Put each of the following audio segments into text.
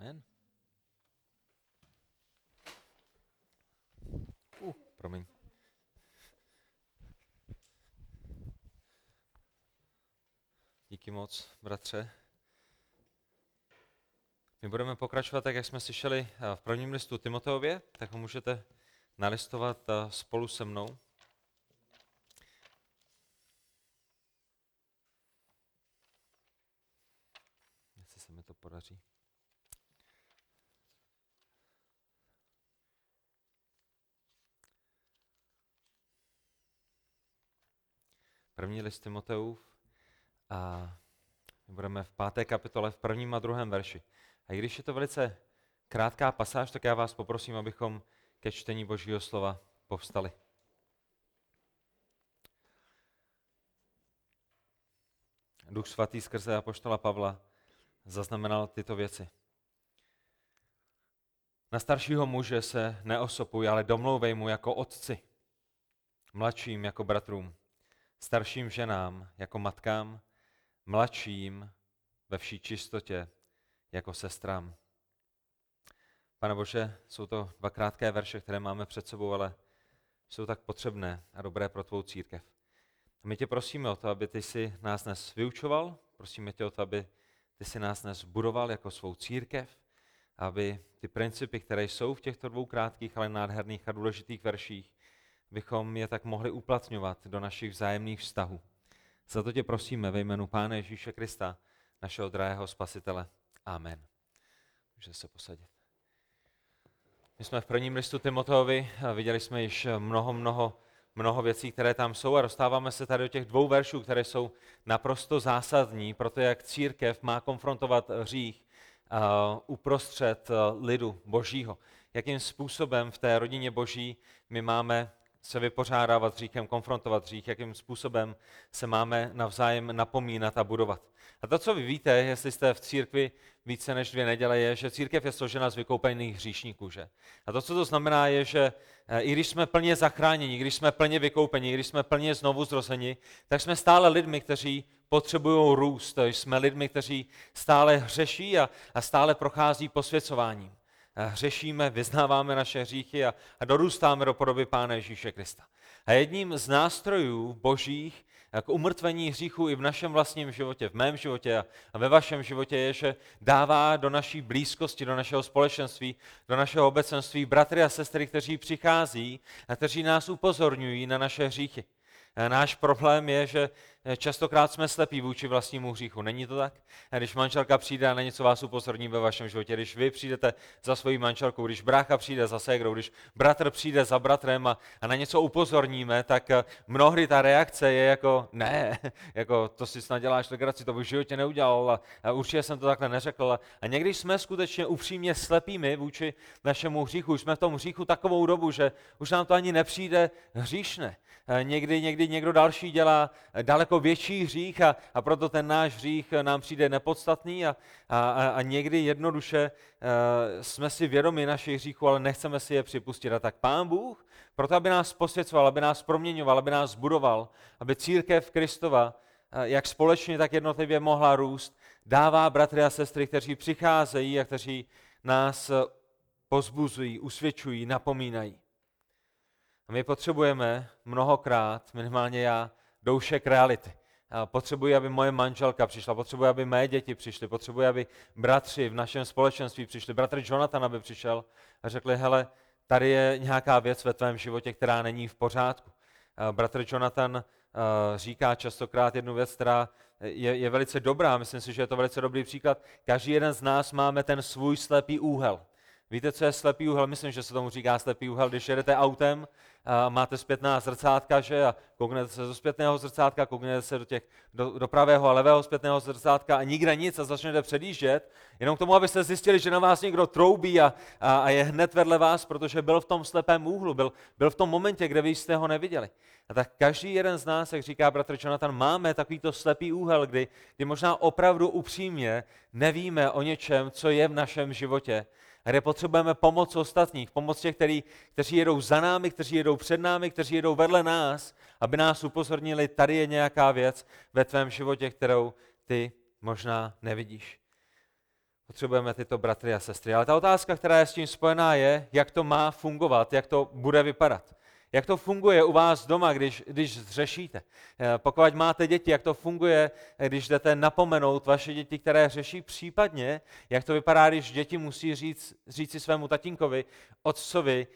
Amen. Uh, promiň. Díky moc, bratře. My budeme pokračovat tak, jak jsme slyšeli eh, v prvním listu Timoteově, tak ho můžete nalistovat eh, spolu se mnou. Jestli se mi to podaří. První list Timoteův a my budeme v páté kapitole v prvním a druhém verši. A i když je to velice krátká pasáž, tak já vás poprosím, abychom ke čtení Božího slova povstali. Duch svatý skrze apoštola Pavla zaznamenal tyto věci. Na staršího muže se neosopuj, ale domlouvej mu jako otci, mladším jako bratrům, starším ženám jako matkám, mladším ve vší čistotě jako sestrám. Pane Bože, jsou to dva krátké verše, které máme před sebou, ale jsou tak potřebné a dobré pro tvou církev. A my tě prosíme o to, aby ty si nás dnes vyučoval, prosíme tě o to, aby ty si nás dnes budoval jako svou církev, aby ty principy, které jsou v těchto dvou krátkých, ale nádherných a důležitých verších, bychom je tak mohli uplatňovat do našich vzájemných vztahů. Za to tě prosíme ve jménu Pána Ježíše Krista, našeho drahého spasitele. Amen. Může se posadit. My jsme v prvním listu Timoteovi a viděli jsme již mnoho, mnoho, mnoho věcí, které tam jsou a dostáváme se tady do těch dvou veršů, které jsou naprosto zásadní pro to, jak církev má konfrontovat hřích uh, uprostřed uh, lidu božího. Jakým způsobem v té rodině boží my máme se vypořádávat s konfrontovat hřích, jakým způsobem se máme navzájem napomínat a budovat. A to, co vy víte, jestli jste v církvi více než dvě neděle, je, že církev je složena z vykoupených hříšníků. Že? A to, co to znamená, je, že eh, i když jsme plně zachráněni, když jsme plně vykoupeni, když jsme plně znovu zrozeni, tak jsme stále lidmi, kteří potřebují růst. Jsme lidmi, kteří stále hřeší a, a stále prochází posvěcováním. Hřešíme, vyznáváme naše hříchy a, a dorůstáme do podoby Pána Ježíše Krista. A jedním z nástrojů božích k umrtvení hříchu i v našem vlastním životě, v mém životě a ve vašem životě je, že dává do naší blízkosti, do našeho společenství, do našeho obecenství bratry a sestry, kteří přichází a kteří nás upozorňují na naše hříchy. A náš problém je, že Eh, častokrát jsme slepí vůči vlastnímu hříchu. Není to tak? A když manželka přijde a na něco vás upozorní ve vašem životě, když vy přijdete za svojí manželkou, když brácha přijde za ségrou, když bratr přijde za bratrem a, a na něco upozorníme, tak eh, mnohdy ta reakce je jako ne, jako to si snad děláš legraci, to bych v životě neudělal a, a určitě jsem to takhle neřekl. A někdy jsme skutečně upřímně slepými vůči našemu hříchu, už jsme v tom hříchu takovou dobu, že už nám to ani nepřijde hříšné. Eh, někdy, někdy někdo další dělá daleko daleko větší hřích a, a proto ten náš hřích nám přijde nepodstatný a, a, a někdy jednoduše jsme si vědomi našich hříchů, ale nechceme si je připustit. A tak Pán Bůh, proto aby nás posvěcoval, aby nás proměňoval, aby nás budoval, aby církev Kristova, jak společně, tak jednotlivě mohla růst, dává bratry a sestry, kteří přicházejí a kteří nás pozbuzují, usvědčují, napomínají. A my potřebujeme mnohokrát, minimálně já, doušek reality. Potřebuji, aby moje manželka přišla, potřebuji, aby mé děti přišly, potřebuji, aby bratři v našem společenství přišli, bratr Jonathan, aby přišel a řekli, hele, tady je nějaká věc ve tvém životě, která není v pořádku. Bratr Jonathan říká častokrát jednu věc, která je, je velice dobrá, myslím si, že je to velice dobrý příklad. Každý jeden z nás máme ten svůj slepý úhel. Víte, co je slepý úhel? Myslím, že se tomu říká slepý úhel, když jedete autem a máte zpětná zrcátka, že? A kouknete se do zpětného zrcátka, kouknete se do, těch, do, do pravého a levého zpětného zrcátka a nikde nic a začnete předjíždět, jenom k tomu, abyste zjistili, že na vás někdo troubí a, a, a je hned vedle vás, protože byl v tom slepém úhlu, byl, byl v tom momentě, kde vy jste ho neviděli. A tak každý jeden z nás, jak říká bratr Jonathan, máme takovýto slepý úhel, kdy, kdy možná opravdu upřímně nevíme o něčem, co je v našem životě a kde potřebujeme pomoc ostatních, pomoc těch, který, kteří jedou za námi, kteří jedou před námi, kteří jedou vedle nás, aby nás upozornili, tady je nějaká věc ve tvém životě, kterou ty možná nevidíš. Potřebujeme tyto bratry a sestry. Ale ta otázka, která je s tím spojená, je, jak to má fungovat, jak to bude vypadat. Jak to funguje u vás doma, když, když zřešíte? Eh, pokud máte děti, jak to funguje, eh, když jdete napomenout vaše děti, které řeší případně, jak to vypadá, když děti musí říct, říct si svému tatínkovi, otcovi,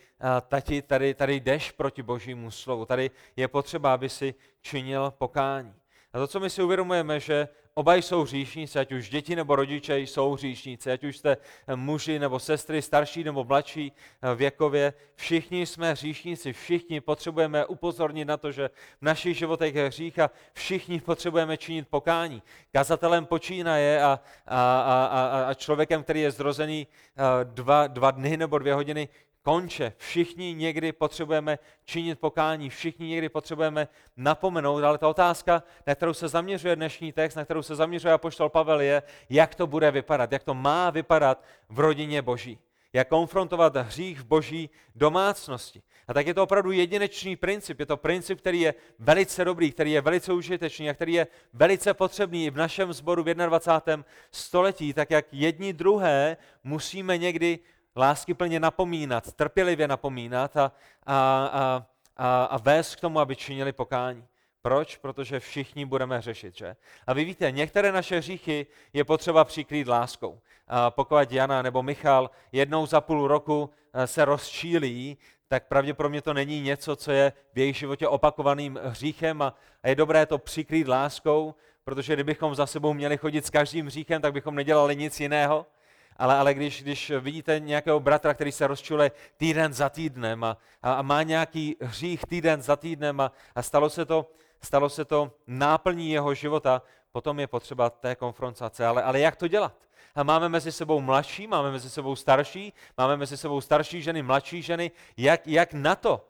tati, tady, tady jdeš proti božímu slovu, tady je potřeba, aby si činil pokání. A to, co my si uvědomujeme, že oba jsou hříšníci, ať už děti nebo rodiče jsou hříšníci, ať už jste muži nebo sestry, starší nebo mladší eh, věkově, všichni jsme hříšníci, všichni potřebujeme upozornit na to, že v našich životech je hřích a všichni potřebujeme činit pokání. Kazatelem počínaje a, a, a, a člověkem, který je zrozený eh, dva, dva dny nebo dvě hodiny konče. Všichni někdy potřebujeme činit pokání, všichni někdy potřebujeme napomenout, ale ta otázka, na kterou se zaměřuje dnešní text, na kterou se zaměřuje apoštol Pavel, je, jak to bude vypadat, jak to má vypadat v rodině Boží. Jak konfrontovat hřích v boží domácnosti. A tak je to opravdu jedinečný princip. Je to princip, který je velice dobrý, který je velice užitečný a který je velice potřebný i v našem sboru v 21. století, tak jak jedni druhé musíme někdy lásky plně napomínat, trpělivě napomínat a, a, a, a, a vést k tomu, aby činili pokání. Proč? Protože všichni budeme řešit, že? A vy víte, některé naše hříchy je potřeba přikrýt láskou. A pokud Jana nebo Michal jednou za půl roku eh, se rozčílí, tak pravděpodobně to není něco, co je v jejich životě opakovaným hříchem a, a je dobré to přikrýt láskou, protože kdybychom za sebou měli chodit s každým hříchem, tak bychom nedělali nic jiného ale, ale když, když vidíte nějakého bratra, který se rozčule týden za týdnem a, a, a má nějaký hřích týden za týdnem a, a stalo, se to, stalo se to náplní jeho života, potom je potřeba té konfrontace. Ale, ale jak to dělat? A máme mezi sebou mladší, máme mezi sebou starší, máme mezi sebou starší ženy, mladší ženy. Jak, jak na to?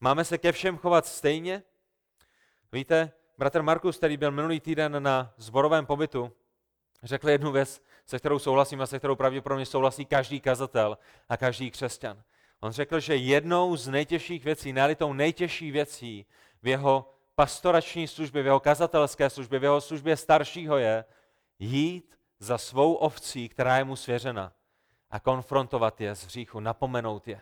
Máme se ke všem chovat stejně? Víte, bratr Markus, který byl minulý týden na zborovém pobytu, řekl jednu věc, se kterou souhlasím a se kterou pravděpodobně souhlasí každý kazatel a každý křesťan. On řekl, že jednou z nejtěžších věcí, ne tou nejtěžší věcí v jeho pastorační službě, v jeho kazatelské službě, v jeho službě staršího je jít za svou ovcí, která je mu svěřena a konfrontovat je z hříchu, napomenout je,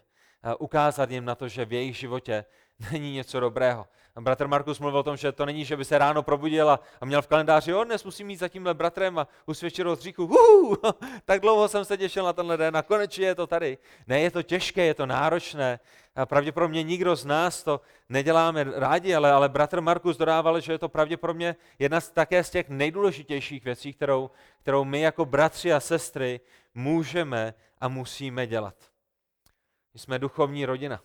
ukázat jim na to, že v jejich životě není něco dobrého. A bratr Markus mluvil o tom, že to není, že by se ráno probudil a, měl v kalendáři, jo, dnes musím mít za tímhle bratrem a usvědčit od. Uhu, tak dlouho jsem se těšil na tenhle den a konečně je to tady. Ne, je to těžké, je to náročné. A pravděpodobně nikdo z nás to neděláme rádi, ale, ale bratr Markus dodával, že je to pravděpodobně jedna z, také z těch nejdůležitějších věcí, kterou, kterou my jako bratři a sestry můžeme a musíme dělat. My jsme duchovní rodina.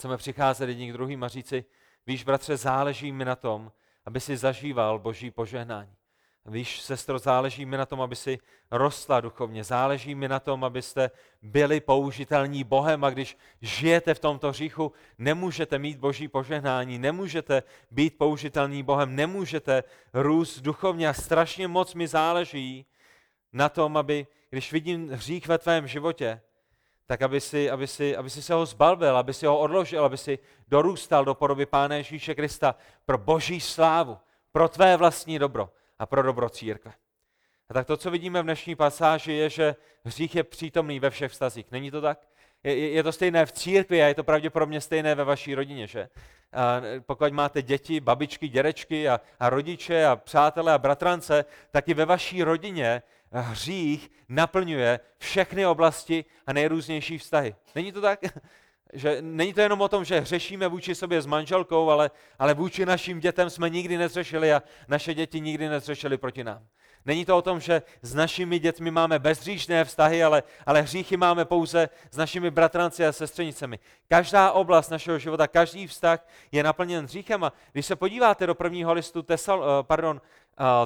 Chceme přicházet jedni k druhým a říci, víš, bratře, záleží mi na tom, aby si zažíval boží požehnání. Víš, sestro, záleží mi na tom, aby si rostla duchovně. Záleží mi na tom, abyste byli použitelní Bohem a když žijete v tomto říchu, nemůžete mít boží požehnání, nemůžete být použitelní Bohem, nemůžete růst duchovně a strašně moc mi záleží na tom, aby, když vidím hřích ve tvém životě, tak aby si, aby, si, aby si se ho zbalbil, aby si ho odložil, aby si dorůstal do podoby Pána Ježíše Krista pro boží slávu, pro tvé vlastní dobro a pro dobro církve. A tak to, co vidíme v dnešní pasáži, je, že hřích je přítomný ve všech vztazích. Není to tak? Je, je to stejné v církvi a je to pravděpodobně stejné ve vaší rodině, že? A pokud máte děti, babičky, dědečky a, a rodiče a přátelé a bratrance, tak i ve vaší rodině hřích naplňuje všechny oblasti a nejrůznější vztahy. Není to tak? Že není to jenom o tom, že hřešíme vůči sobě s manželkou, ale, ale vůči našim dětem jsme nikdy nezřešili a naše děti nikdy nezřešili proti nám. Není to o tom, že s našimi dětmi máme bezříšné vztahy, ale, ale hříchy máme pouze s našimi bratranci a sestřenicemi. Každá oblast našeho života, každý vztah je naplněn hříchem. A když se podíváte do prvního listu Tesal, eh, pardon,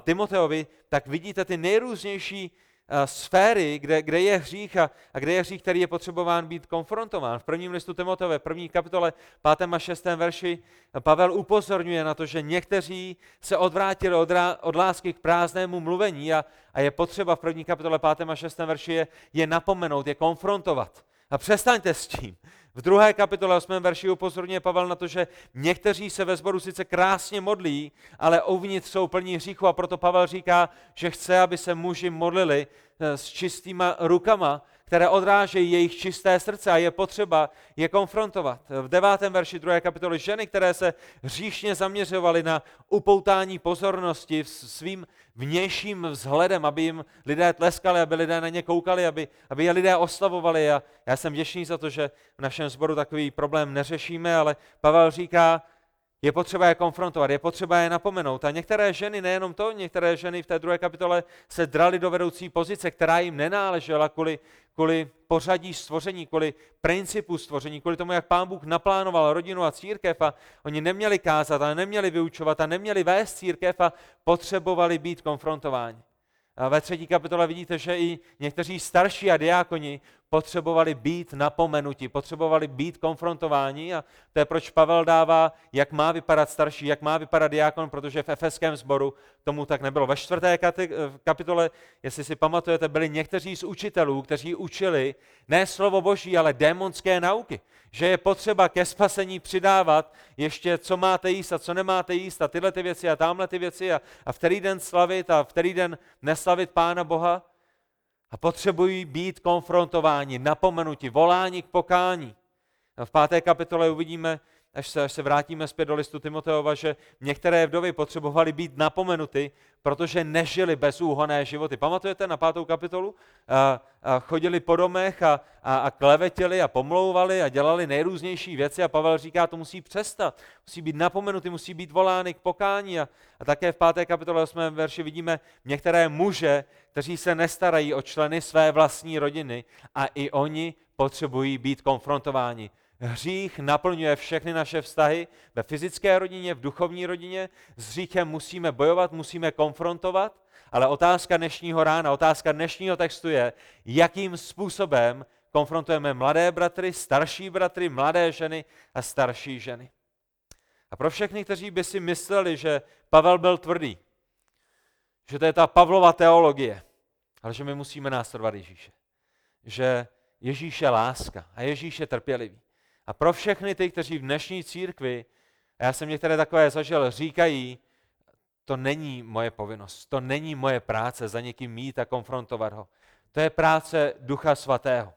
Timoteovi, tak vidíte ty nejrůznější Eh, sféry, kde, kde je hřích a, a kde je hřích, který je potřebován být konfrontován. V prvním listu Timotové, první kapitole, 5. a 6. verši, Pavel upozorňuje na to, že někteří se odvrátili od, od lásky k prázdnému mluvení a, a je potřeba v první kapitole 5. a 6. verši je, je napomenout, je konfrontovat. A přestaňte s tím. V druhé kapitole 8. verši upozorňuje Pavel na to, že někteří se ve sboru sice krásně modlí, ale uvnitř jsou plní hříchu a proto Pavel říká, že chce, aby se muži modlili eh, s čistýma rukama, které odrážejí jejich čisté srdce a je potřeba je konfrontovat. V devátém verši druhé kapitoly ženy, které se hříšně zaměřovaly na upoutání pozornosti svým vnějším vzhledem, aby jim lidé tleskali, aby lidé na ně koukali, aby, aby je lidé oslavovali. A já jsem vděčný za to, že v našem sboru takový problém neřešíme, ale Pavel říká, je potřeba je konfrontovat, je potřeba je napomenout. A některé ženy, nejenom to, některé ženy v té druhé kapitole se drali do vedoucí pozice, která jim nenáležela kvůli, kvůli pořadí stvoření, kvůli principu stvoření, kvůli tomu, jak pán Bůh naplánoval rodinu a církev a oni neměli kázat a neměli vyučovat a neměli vést církev a potřebovali být konfrontováni. Ve třetí kapitole vidíte, že i někteří starší a diákoni potřebovali být napomenuti, potřebovali být konfrontováni a to je proč Pavel dává, jak má vypadat starší, jak má vypadat diákon, protože v efeském sboru tomu tak nebylo. Ve čtvrté kapitole, jestli si pamatujete, byli někteří z učitelů, kteří učili ne slovo boží, ale démonské nauky. Že je potřeba ke spasení přidávat ještě, co máte jíst a co nemáte jíst a tyhle ty věci a tamhle ty věci a, a v který den slavit a v který den neslavit Pána Boha a potřebují být konfrontováni, napomenuti, volání k pokání. A v páté kapitole uvidíme, až se, až se vrátíme zpět do listu Timoteova, že některé vdovy potřebovaly být napomenuty, protože nežili bezúhoné životy. Pamatujete na pátou kapitolu? A, a chodili po domech a, a, a klevetili a pomlouvali a dělali nejrůznější věci a Pavel říká, to musí přestat. Musí být napomenuty, musí být volány k pokání. A, a také v páté kapitole 8. verši vidíme některé muže, kteří se nestarají o členy své vlastní rodiny a i oni potřebují být konfrontováni Hřích naplňuje všechny naše vztahy ve fyzické rodině, v duchovní rodině. S hříchem musíme bojovat, musíme konfrontovat, ale otázka dnešního rána, otázka dnešního textu je, jakým způsobem konfrontujeme mladé bratry, starší bratry, mladé ženy a starší ženy. A pro všechny, kteří by si mysleli, že Pavel byl tvrdý, že to je ta Pavlova teologie, ale že my musíme následovat Ježíše. Že Ježíš je láska a Ježíš je trpělivý. A pro všechny ty, kteří v dnešní církvi, a já jsem některé takové zažil, říkají, to není moje povinnost, to není moje práce za někým mít a konfrontovat ho. To je práce Ducha Svatého.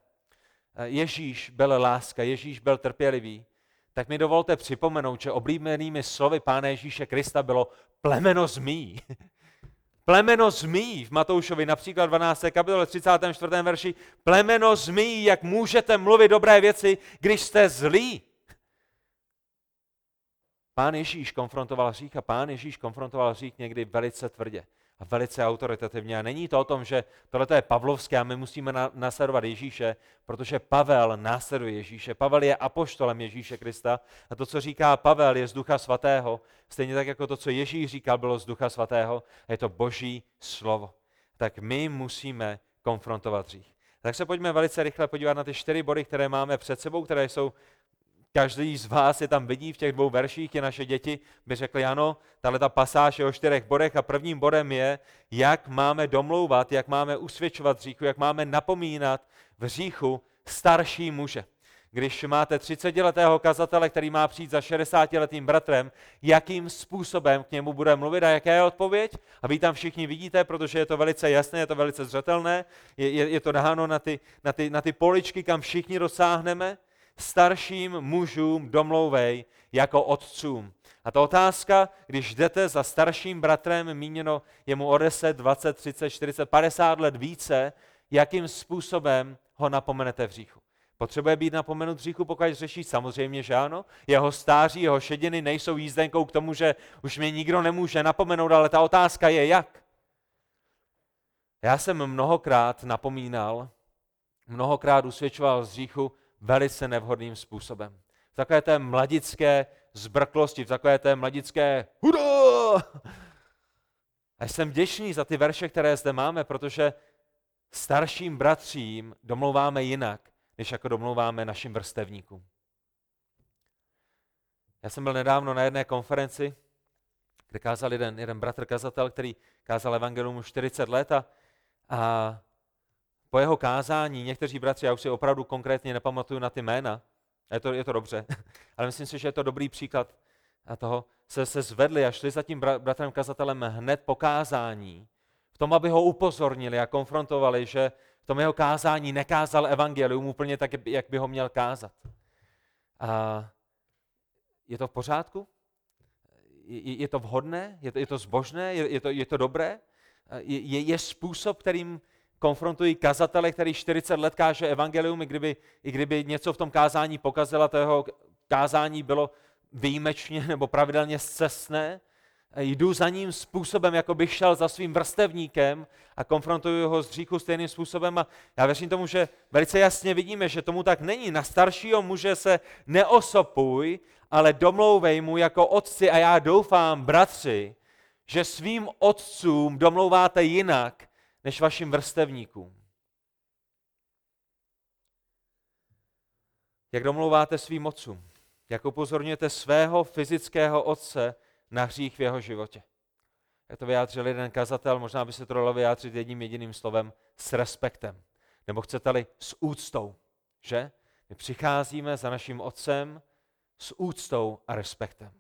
Ježíš byl láska, Ježíš byl trpělivý, tak mi dovolte připomenout, že oblíbenými slovy Pána Ježíše Krista bylo plemeno zmí. Plemeno zmí v Matoušovi, například 12. kapitole 34. verši, plemeno zmí, jak můžete mluvit dobré věci, když jste zlí. Pán Ježíš konfrontoval hřích a pán Ježíš konfrontoval hřích někdy velice tvrdě a velice autoritativně. A není to o tom, že tohle je pavlovské a my musíme následovat Ježíše, protože Pavel následuje Ježíše. Pavel je apoštolem Ježíše Krista a to, co říká Pavel, je z Ducha Svatého, stejně tak jako to, co Ježíš říkal, bylo z Ducha Svatého a je to boží slovo. Tak my musíme konfrontovat hřích. Tak se pojďme velice rychle podívat na ty čtyři body, které máme před sebou, které jsou Každý z vás je tam vidí v těch dvou verších, je naše děti by řekli, ano, tahle ta pasáž je o čtyřech bodech a prvním bodem je, jak máme domlouvat, jak máme usvědčovat hříchu, jak máme napomínat v hříchu starší muže. Když máte 30-letého kazatele, který má přijít za 60-letým bratrem, jakým způsobem k němu bude mluvit a jaká je odpověď? A vy tam všichni vidíte, protože je to velice jasné, je to velice zřetelné, je, je, je to dáno na ty, na, ty, na ty poličky, kam všichni dosáhneme starším mužům domlouvej jako otcům. A ta otázka, když jdete za starším bratrem, míněno je mu o 10, 20, 30, 40, 50 let více, jakým způsobem ho napomenete v říchu. Potřebuje být napomenut v říchu, pokud řeší? Samozřejmě, že ano. Jeho stáří, jeho šediny nejsou jízdenkou k tomu, že už mě nikdo nemůže napomenout, ale ta otázka je jak. Já jsem mnohokrát napomínal, mnohokrát usvědčoval z říchu velice nevhodným způsobem. V takové té mladické zbrklosti, v takové té mladické hudo! A jsem vděčný za ty verše, které zde máme, protože starším bratřím domlouváme jinak, než jako domlouváme našim vrstevníkům. Já jsem byl nedávno na jedné konferenci, kde kázal jeden, jeden bratr kazatel, který kázal evangelium už 40 let a, a po jeho kázání někteří bratři, já už si opravdu konkrétně nepamatuju na ty jména, Je to, je to dobře, ale myslím si, že je to dobrý příklad a toho, se, se zvedli a šli za tím bratrem kazatelem hned po kázání, v tom, aby ho upozornili a konfrontovali, že v tom jeho kázání nekázal evangelium úplně tak, jak by ho měl kázat. A je to v pořádku? Je, je to vhodné? Je to, je to zbožné? Je, je, to, je to dobré? Je, je způsob, kterým konfrontují kazatele, který 40 let káže evangelium, i kdyby, i kdyby něco v tom kázání pokazila, to jeho kázání bylo výjimečně nebo pravidelně zcestné, jdu za ním způsobem, jako bych šel za svým vrstevníkem a konfrontuju ho s hříchu stejným způsobem. A já věřím tomu, že velice jasně vidíme, že tomu tak není. Na staršího muže se neosopuj, ale domlouvej mu jako otci a já doufám, bratři, že svým otcům domlouváte jinak, než vašim vrstevníkům. Jak domlouváte svým otcům? Jak upozorňujete svého fyzického otce na hřích v jeho životě? Jak to vyjádřil jeden kazatel, možná by se to dalo vyjádřit jedním jediným slovem, s respektem. Nebo chcete-li s úctou, že? My přicházíme za naším otcem s úctou a respektem.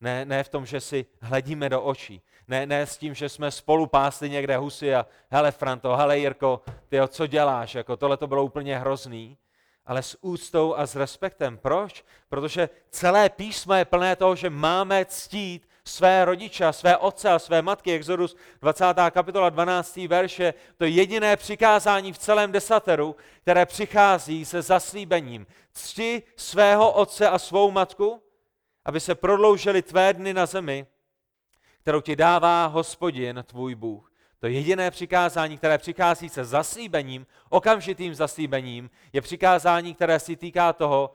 Ne, ne v tom, že si hledíme do očí. Ne, ne s tím, že jsme spolu pásli někde husy a hele Franto, hele Jirko, ty co děláš? Jako tohle to bylo úplně hrozný. Ale s úctou a s respektem. Proč? Protože celé písmo je plné toho, že máme ctít své rodiče, své otce a své matky. Exodus 20. kapitola 12. verše, to je jediné přikázání v celém desateru, které přichází se zaslíbením. Cti svého otce a svou matku, aby se prodloužily tvé dny na zemi, kterou ti dává hospodin, tvůj Bůh. To jediné přikázání, které přichází se zaslíbením, okamžitým zaslíbením, je přikázání, které si týká toho,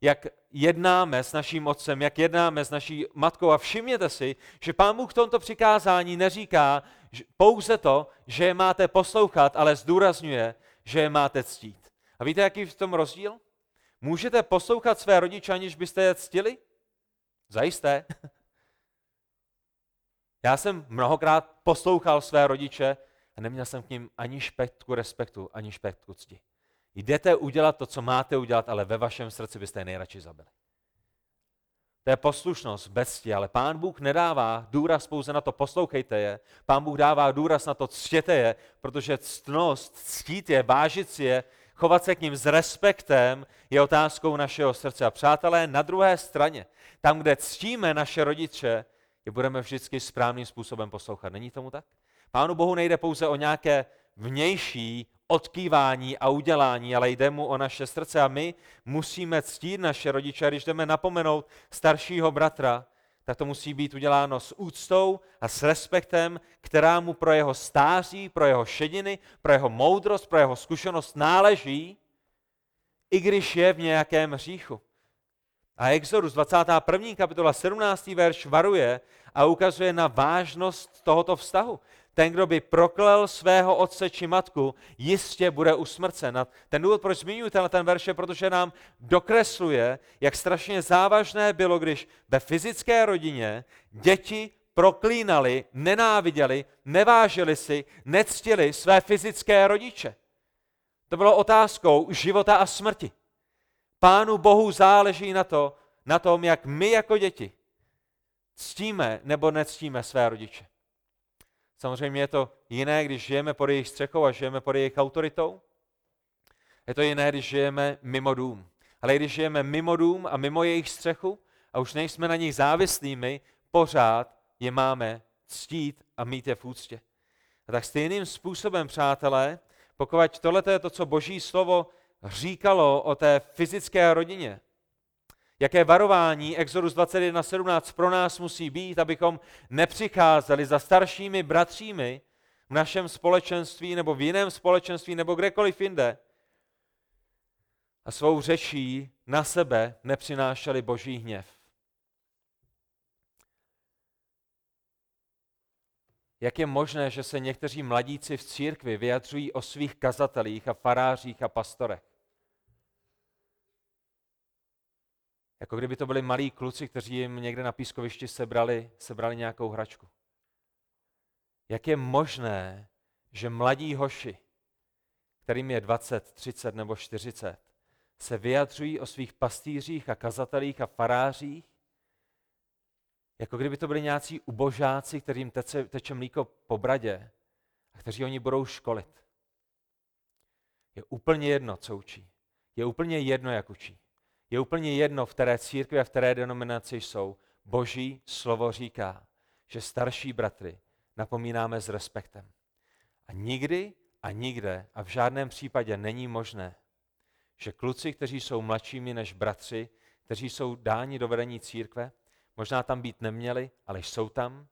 jak jednáme s naším otcem, jak jednáme s naší matkou. A všimněte si, že pán Bůh v tomto přikázání neříká pouze to, že je máte poslouchat, ale zdůrazňuje, že je máte ctít. A víte, jaký je v tom rozdíl? Můžete poslouchat své rodiče, aniž byste je ctili? Zajisté. Já jsem mnohokrát poslouchal své rodiče a neměl jsem k ním ani špetku respektu, ani špetku cti. Jdete udělat to, co máte udělat, ale ve vašem srdci byste je nejradši zabili. To je poslušnost bez cti, ale pán Bůh nedává důraz pouze na to, poslouchejte je. Pán Bůh dává důraz na to, ctěte je, protože ctnost, ctít je, vážit si je, chovat se k ním s respektem je otázkou našeho srdce. A přátelé, na druhé straně, tam, kde ctíme naše rodiče, je budeme vždycky správným způsobem poslouchat. Není tomu tak? Pánu Bohu nejde pouze o nějaké vnější odkývání a udělání, ale jde mu o naše srdce a my musíme ctít naše rodiče. Když jdeme napomenout staršího bratra, tak to musí být uděláno s úctou a s respektem, která mu pro jeho stáří, pro jeho šediny, pro jeho moudrost, pro jeho zkušenost náleží, i když je v nějakém hříchu. A Exodus 21. kapitola 17. verš varuje a ukazuje na vážnost tohoto vztahu. Ten, kdo by proklel svého otce či matku, jistě bude usmrcen. A ten důvod, proč zmiňuji tenhle ten verš, je, protože nám dokresluje, jak strašně závažné bylo, když ve fyzické rodině děti proklínali, nenáviděli, nevážili si, nectili své fyzické rodiče. To bylo otázkou života a smrti. Pánu Bohu záleží na, to, na tom, jak my jako děti ctíme nebo nectíme své rodiče. Samozřejmě je to jiné, když žijeme pod jejich střechou a žijeme pod jejich autoritou. Je to jiné, když žijeme mimo dům. Ale když žijeme mimo dům a mimo jejich střechu a už nejsme na nich závislými, pořád je máme ctít a mít je v úctě. A tak stejným způsobem, přátelé, pokud tohle je to, co Boží slovo říkalo o té fyzické rodině, jaké varování Exodus 21.17 pro nás musí být, abychom nepřicházeli za staršími bratřími v našem společenství nebo v jiném společenství nebo kdekoliv jinde a svou řečí na sebe nepřinášeli boží hněv. Jak je možné, že se někteří mladíci v církvi vyjadřují o svých kazatelích a farářích a pastorech? Jako kdyby to byli malí kluci, kteří jim někde na pískovišti sebrali, sebrali nějakou hračku. Jak je možné, že mladí hoši, kterým je 20, 30 nebo 40, se vyjadřují o svých pastýřích a kazatelích a farářích, jako kdyby to byli nějací ubožáci, kterým teče, teče mlíko po bradě a kteří oni budou školit. Je úplně jedno, co učí. Je úplně jedno, jak učí. Je úplně jedno, v které církvi a v které denominaci jsou. Boží slovo říká, že starší bratry napomínáme s respektem. A nikdy a nikde a v žádném případě není možné, že kluci, kteří jsou mladšími než bratři, kteří jsou dáni do vedení církve, možná tam být neměli, ale jsou tam,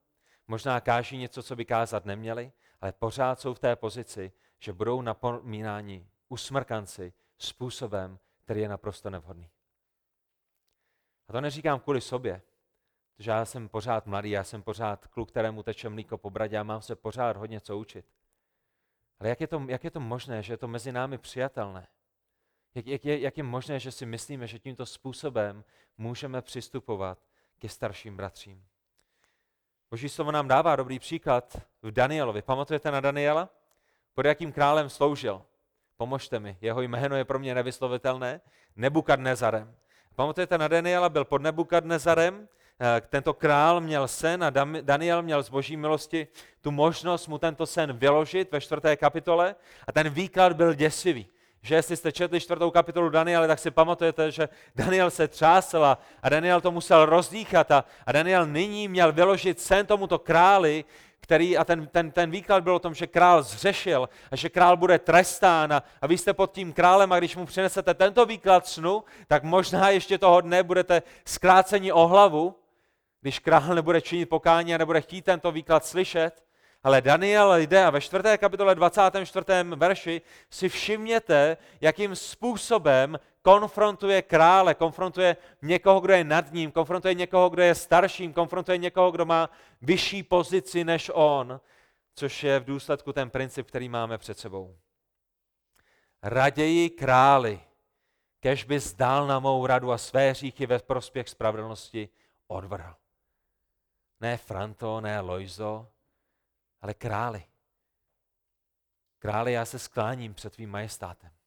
možná káží něco, co by kázat neměli, ale pořád jsou v té pozici, že budou napomínáni usmrkanci způsobem, který je naprosto nevhodný. A to neříkám kvůli sobě, protože já jsem pořád mladý, já jsem pořád kluk, kterému teče mlíko po bradě a mám se pořád hodně co učit. Ale jak je to, jak je to možné, že je to mezi námi přijatelné? Jak, jak, je, jak je možné, že si myslíme, že tímto způsobem můžeme přistupovat ke starším bratřím? Boží slovo nám dává dobrý příklad v Danielovi. Pamatujete na Daniela? Pod jakým králem sloužil? Pomožte mi, jeho jméno je pro mě nevyslovitelné. Nebukadnezarem. Pamatujete na Daniela, byl pod Nebukadnezarem, eh, tento král měl sen a Daniel měl z boží milosti tu možnost mu tento sen vyložit ve čtvrté kapitole a ten výklad byl děsivý. Že jestli jste četli čtvrtou kapitolu Daniela, tak si pamatujete, že Daniel se třásl a Daniel to musel rozdýchat a, a Daniel nyní měl vyložit sen tomuto králi, který, a ten, ten, ten výklad byl o tom, že král zřešil a že král bude trestán a, a vy jste pod tím králem a když mu přinesete tento výklad snu, tak možná ještě toho dne budete zkráceni o hlavu, když král nebude činit pokání a nebude chtít tento výklad slyšet. Ale Daniel jde a ve 4. kapitole 24. verši si všimněte, jakým způsobem konfrontuje krále, konfrontuje někoho, kdo je nad ním, konfrontuje někoho, kdo je starším, konfrontuje někoho, kdo má vyšší pozici než on, což je v důsledku ten princip, který máme před sebou. Raději králi, kež by zdál na mou radu a své říchy ve prospěch spravedlnosti odvrhl. Ne Franto, ne Lojzo, ale králi. Králi, já se skláním před tvým majestátem.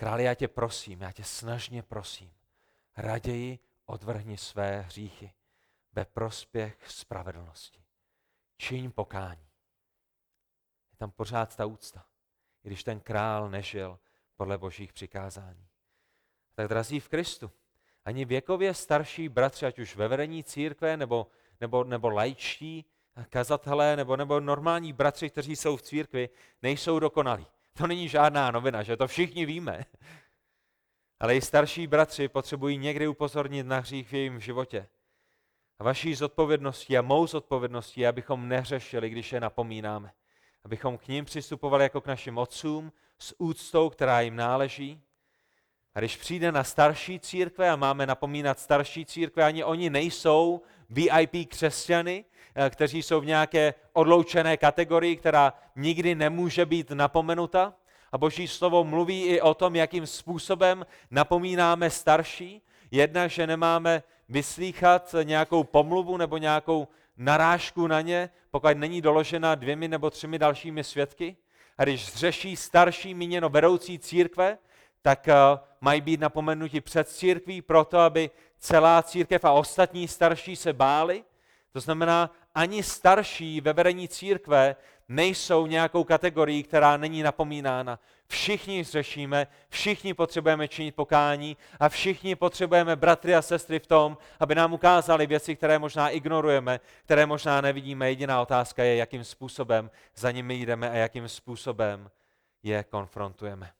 Králi, já tě prosím, já tě snažně prosím, raději odvrhni své hříchy ve prospěch spravedlnosti. Čiň pokání. Je tam pořád ta úcta, i když ten král nežil podle božích přikázání. Tak drazí v Kristu, ani věkově starší bratři, ať už ve vedení církve, nebo, nebo, nebo lajčtí, kazatelé, nebo, nebo normální bratři, kteří jsou v církvi, nejsou dokonalí. To není žádná novina, že to všichni víme. Ale i starší bratři potřebují někdy upozornit na hřích v jejím životě. A vaší zodpovědností a mou zodpovědností, abychom neřešili, když je napomínáme. Abychom k ním přistupovali jako k našim otcům s úctou, která jim náleží. A když přijde na starší církve a máme napomínat starší církve, ani oni nejsou VIP křesťany, Eh, kteří jsou v nějaké odloučené kategorii, která nikdy nemůže být napomenuta. A Boží slovo mluví i o tom, jakým způsobem napomínáme starší. Jedna, že nemáme vyslýchat nějakou pomluvu nebo nějakou narážku na ně, pokud není doložena dvěmi nebo třemi dalšími svědky. A když řeší starší míněno vedoucí církve, tak uh, mají být napomenuti před církví proto, aby celá církev a ostatní starší se báli. To znamená, ani starší ve vedení církve nejsou nějakou kategorií, která není napomínána. Všichni řešíme, všichni potřebujeme činit pokání a všichni potřebujeme bratry a sestry v tom, aby nám ukázali věci, které možná ignorujeme, které možná nevidíme. Jediná otázka je, jakým způsobem za nimi jdeme a jakým způsobem je konfrontujeme.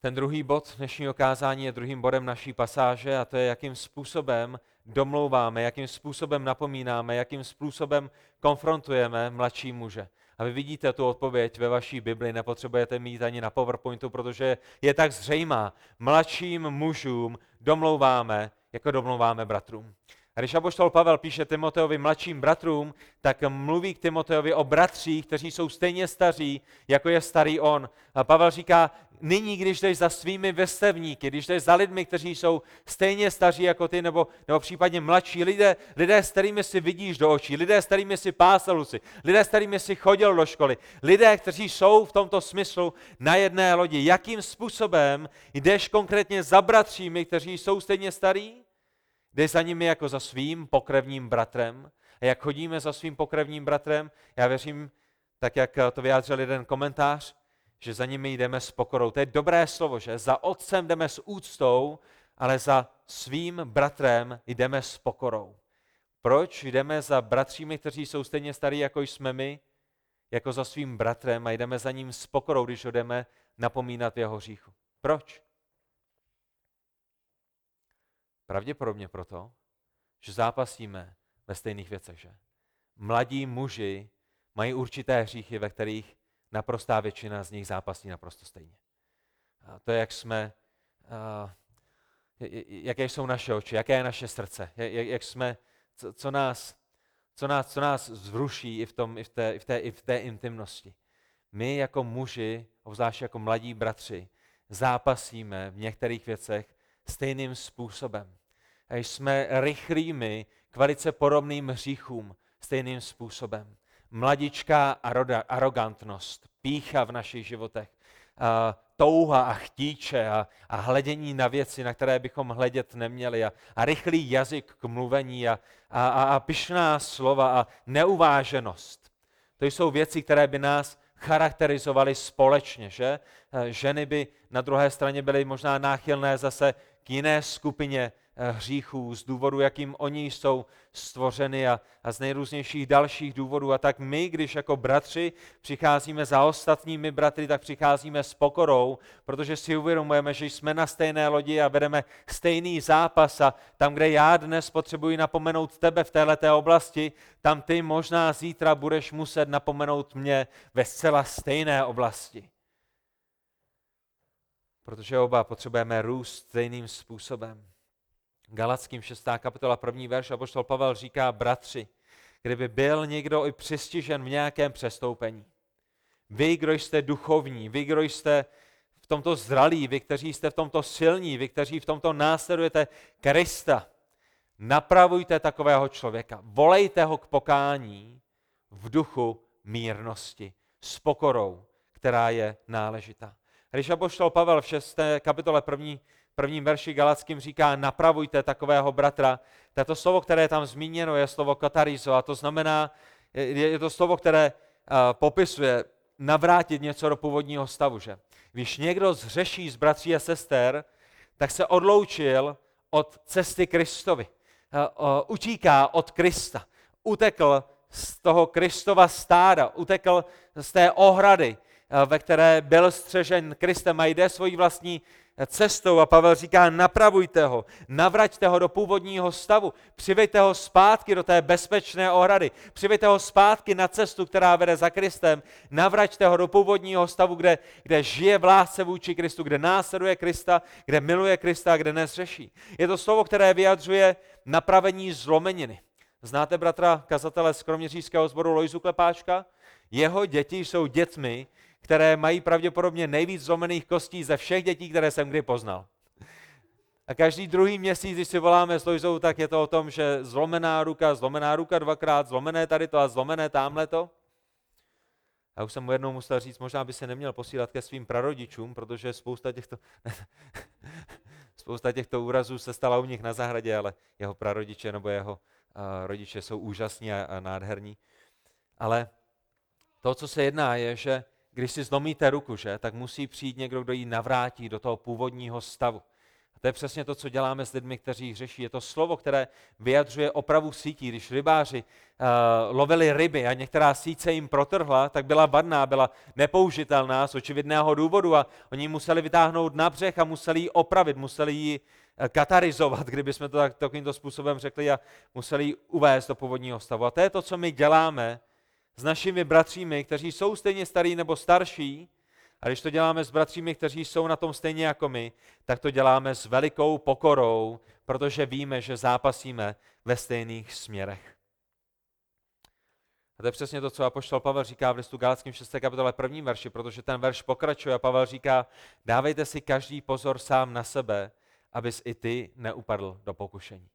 Ten druhý bod dnešního kázání je druhým bodem naší pasáže a to je, jakým způsobem domlouváme, jakým způsobem napomínáme, jakým způsobem konfrontujeme mladší muže. A vy vidíte tu odpověď ve vaší Bibli, nepotřebujete mít ani na PowerPointu, protože je tak zřejmá. Mladším mužům domlouváme, jako domlouváme bratrům. A když apoštol Pavel píše Timoteovi mladším bratrům, tak mluví k Timoteovi o bratřích, kteří jsou stejně staří, jako je starý on. A Pavel říká, nyní, když jdeš za svými vrstevníky, když jdeš za lidmi, kteří jsou stejně staří jako ty, nebo, nebo případně mladší lidé, lidé, s kterými si vidíš do očí, lidé, s kterými si pásal si, lidé, s kterými si chodil do školy, lidé, kteří jsou v tomto smyslu na jedné lodi. Jakým způsobem jdeš konkrétně za bratřími, kteří jsou stejně starí? Jdeš za nimi jako za svým pokrevním bratrem. A jak chodíme za svým pokrevním bratrem, já věřím, tak jak to vyjádřil jeden komentář, že za nimi jdeme s pokorou. To je dobré slovo, že za otcem jdeme s úctou, ale za svým bratrem jdeme s pokorou. Proč jdeme za bratřími, kteří jsou stejně starí, jako jsme my, jako za svým bratrem a jdeme za ním s pokorou, když ho jdeme napomínat jeho hříchu? Proč? Pravděpodobně proto, že zápasíme ve stejných věcech, že? Mladí muži mají určité hříchy, ve kterých naprostá většina z nich zápasí naprosto stejně. A to je, jak jsme, uh, jaké jsou naše oči, jaké je naše srdce, jak, jak jsme, co, co, nás, co, nás, co nás zvruší i v, tom, i, v té, i, v té, i v té intimnosti. My jako muži, obzvlášť jako mladí bratři, zápasíme v některých věcech stejným způsobem. A jsme rychlými k velice podobným hříchům stejným způsobem mladičká arrogantnost, pícha v našich životech, touha a chtíče a, a hledění na věci, na které bychom hledět neměli a, a rychlý jazyk k mluvení a, a, a pyšná slova a neuváženost. To jsou věci, které by nás charakterizovaly společně, že? Ženy by na druhé straně byly možná náchylné zase k jiné skupině Eh, hříchů, z důvodu, jakým oni jsou stvořeny a, a z nejrůznějších dalších důvodů. A tak my, když jako bratři přicházíme za ostatními bratry, tak přicházíme s pokorou, protože si uvědomujeme, že jsme na stejné lodi a vedeme stejný zápas a tam, kde já dnes potřebuji napomenout tebe v této oblasti, tam ty možná zítra budeš muset napomenout mě ve zcela stejné oblasti. Protože oba potřebujeme růst stejným způsobem. Galackým 6. kapitola 1. verš, apoštol Pavel říká, bratři, kdyby byl někdo i přistižen v nějakém přestoupení, vy, kdo jste duchovní, vy, kdo jste v tomto zralí, vy, kteří jste v tomto silní, vy, kteří v tomto následujete Krista, napravujte takového člověka, volejte ho k pokání v duchu mírnosti, s pokorou, která je náležitá. Když apoštol Pavel v 6. kapitole 1 prvním verši Galackým říká, napravujte takového bratra. Tato slovo, které je tam zmíněno, je slovo katarizo a to znamená, je to slovo, které uh, popisuje navrátit něco do původního stavu. Že? Když někdo zřeší z bratří a sester, tak se odloučil od cesty Kristovi. Uh, utíká od Krista. Utekl z toho Kristova stáda, utekl z té ohrady, ve které byl střežen Kristem a jde svojí vlastní cestou a Pavel říká, napravujte ho, navraťte ho do původního stavu, přivejte ho zpátky do té bezpečné ohrady, přivejte ho zpátky na cestu, která vede za Kristem, navraťte ho do původního stavu, kde, kde žije v lásce vůči Kristu, kde následuje Krista, kde miluje Krista kde nezřeší. Je to slovo, které vyjadřuje napravení zlomeniny. Znáte bratra kazatele z Kroměřížského sboru Lojzu Klepáčka? Jeho děti jsou dětmi, které mají pravděpodobně nejvíc zlomených kostí ze všech dětí, které jsem kdy poznal. A každý druhý měsíc, když si voláme s Lojzou, tak je to o tom, že zlomená ruka, zlomená ruka dvakrát, zlomené tady to a zlomené tamhle to. A už jsem mu jednou musel říct, možná by se neměl posílat ke svým prarodičům, protože spousta těchto, spousta těchto úrazů se stala u nich na zahradě, ale jeho prarodiče nebo jeho rodiče jsou úžasní a nádherní. Ale to, co se jedná, je, že když si zlomíte ruku, že, tak musí přijít někdo, kdo ji navrátí do toho původního stavu. A to je přesně to, co děláme s lidmi, kteří hřeší. Je to slovo, které vyjadřuje opravu sítí. Když rybáři uh, lovili ryby a některá síť jim protrhla, tak byla vadná, byla nepoužitelná z očividného důvodu a oni museli vytáhnout na břeh a museli ji opravit, museli ji eh, katarizovat, kdybychom to tak, takovýmto způsobem řekli a museli ji uvést do původního stavu. A to je to, co my děláme s našimi bratřími, kteří jsou stejně starí nebo starší, a když to děláme s bratřími, kteří jsou na tom stejně jako my, tak to děláme s velikou pokorou, protože víme, že zápasíme ve stejných směrech. A to je přesně to, co apoštol Pavel říká v listu Galackým 6. kapitole 1. verši, protože ten verš pokračuje a Pavel říká, dávejte si každý pozor sám na sebe, abys i ty neupadl do pokušení.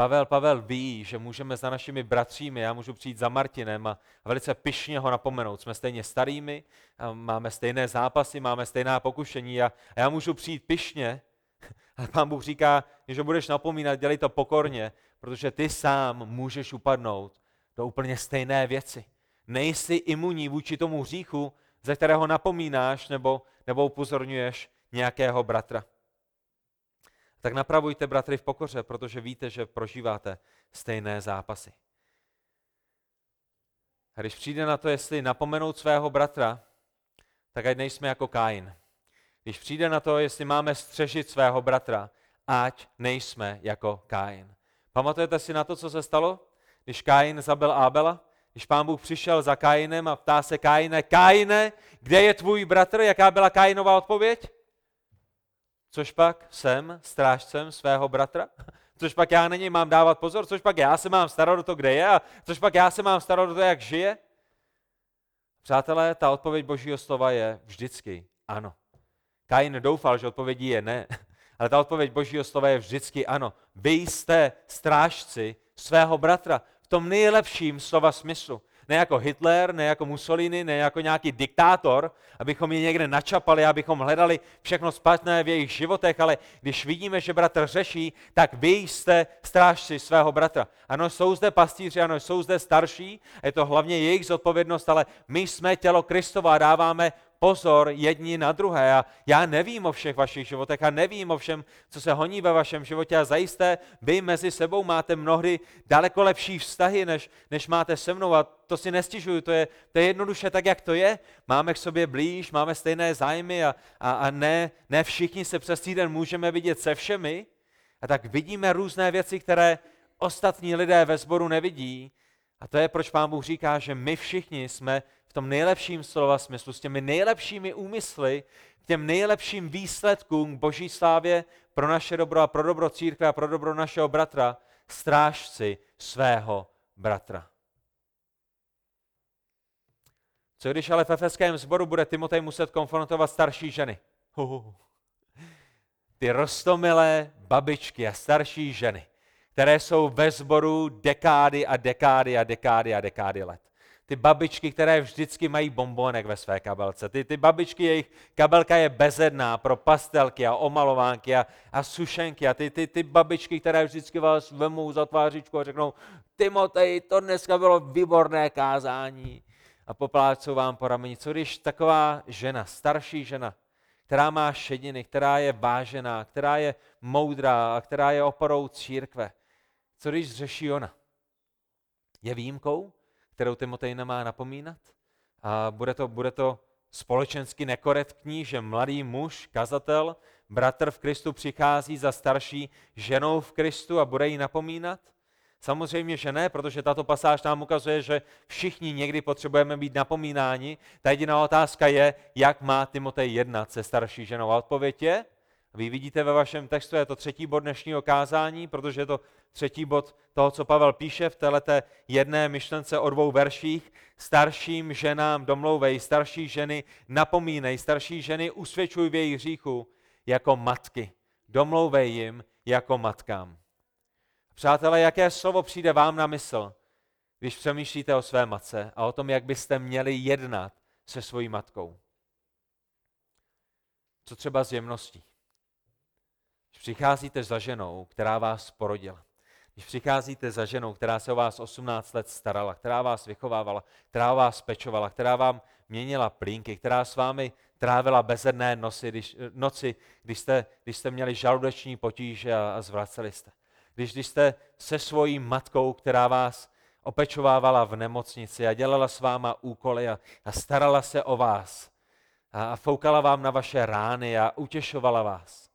Pavel, Pavel ví, že můžeme za našimi bratřími, já můžu přijít za Martinem a velice pyšně ho napomenout. Jsme stejně starými, máme stejné zápasy, máme stejná pokušení a, já můžu přijít pyšně, ale pán Bůh říká, že budeš napomínat, dělej to pokorně, protože ty sám můžeš upadnout do úplně stejné věci. Nejsi imunní vůči tomu hříchu, ze kterého napomínáš nebo, nebo upozorňuješ nějakého bratra. Tak napravujte bratry v pokoře, protože víte, že prožíváte stejné zápasy. A když přijde na to, jestli napomenout svého bratra, tak ať nejsme jako Kain. Když přijde na to, jestli máme střežit svého bratra, ať nejsme jako Kain. Pamatujete si na to, co se stalo, když Kain zabil Ábela? Když pán Bůh přišel za Kainem a ptá se Kaine, Kaine, kde je tvůj bratr? Jaká byla Kainová odpověď? Což pak jsem strážcem svého bratra? Což pak já na něj mám dávat pozor? Což pak já se mám starat o to, kde je? A což pak já se mám starat o to, jak žije? Přátelé, ta odpověď božího slova je vždycky ano. Kain doufal, že odpovědí je ne, ale ta odpověď božího slova je vždycky ano. Vy jste strážci svého bratra v tom nejlepším slova smyslu ne jako Hitler, ne jako Mussolini, ne jako nějaký diktátor, abychom je někde načapali, abychom hledali všechno špatné v jejich životech, ale když vidíme, že bratr řeší, tak vy jste strážci svého bratra. Ano, jsou zde pastýři, ano, jsou zde starší, je to hlavně jejich zodpovědnost, ale my jsme tělo Kristova a dáváme pozor jedni na druhé. A já nevím o všech vašich životech a nevím o všem, co se honí ve vašem životě a zajisté vy mezi sebou máte mnohdy daleko lepší vztahy, než, než máte se mnou a to si nestěžuju, to je, to je jednoduše tak, jak to je. Máme k sobě blíž, máme stejné zájmy a, a, a ne, ne všichni se přes týden můžeme vidět se všemi. A tak vidíme různé věci, které ostatní lidé ve sboru nevidí. A to je, proč pán Bůh říká, že my všichni jsme v tom nejlepším slova smyslu, s těmi nejlepšími úmysly, k těm nejlepším výsledkům boží slávě pro naše dobro a pro dobro církve a pro dobro našeho bratra, strážci svého bratra. Co když ale v efeském sboru bude Timotej muset konfrontovat starší ženy? Uhuhu. Ty rostomilé babičky a starší ženy, které jsou ve sboru dekády a dekády a dekády a dekády let ty babičky, které vždycky mají bombonek ve své kabelce. Ty, ty babičky, jejich kabelka je bezedná pro pastelky a omalovánky a, a sušenky. A ty, ty, ty babičky, které vždycky vás vemou za tvářičku a řeknou, Timotej, to dneska bylo výborné kázání. A poplácou vám po rameni. Co když taková žena, starší žena, která má šediny, která je vážená, která je moudrá a která je oporou církve, co když řeší ona? Je výjimkou? Kterou Timotej nemá napomínat. A bude to, bude to společensky nekorektní, že mladý muž, kazatel, bratr v Kristu přichází za starší ženou v Kristu a bude jí napomínat? Samozřejmě, že ne, protože tato pasáž nám ukazuje, že všichni někdy potřebujeme být napomínáni. Ta jediná otázka je, jak má Timotej jednat se starší ženou. A odpověď je, vy vidíte ve vašem textu, je to třetí bod dnešního kázání, protože je to třetí bod toho, co Pavel píše v této jedné myšlence o dvou verších. Starším ženám domlouvej, starší ženy napomínej, starší ženy usvědčuj v jejich hříchu jako matky. Domlouvej jim jako matkám. Přátelé, jaké slovo přijde vám na mysl, když přemýšlíte o své matce a o tom, jak byste měli jednat se svojí matkou? Co třeba s jemností? Přicházíte za ženou, která vás porodila, když přicházíte za ženou, která se o vás 18 let starala, která vás vychovávala, která vás pečovala, která vám měnila plínky, která s vámi trávila bezedné nosy, když, noci, když jste, když jste měli žaludeční potíže a, a zvraceli jste. Když, když jste se svojí matkou, která vás opečovávala v nemocnici a dělala s váma úkoly a, a starala se o vás a, a foukala vám na vaše rány a utěšovala vás.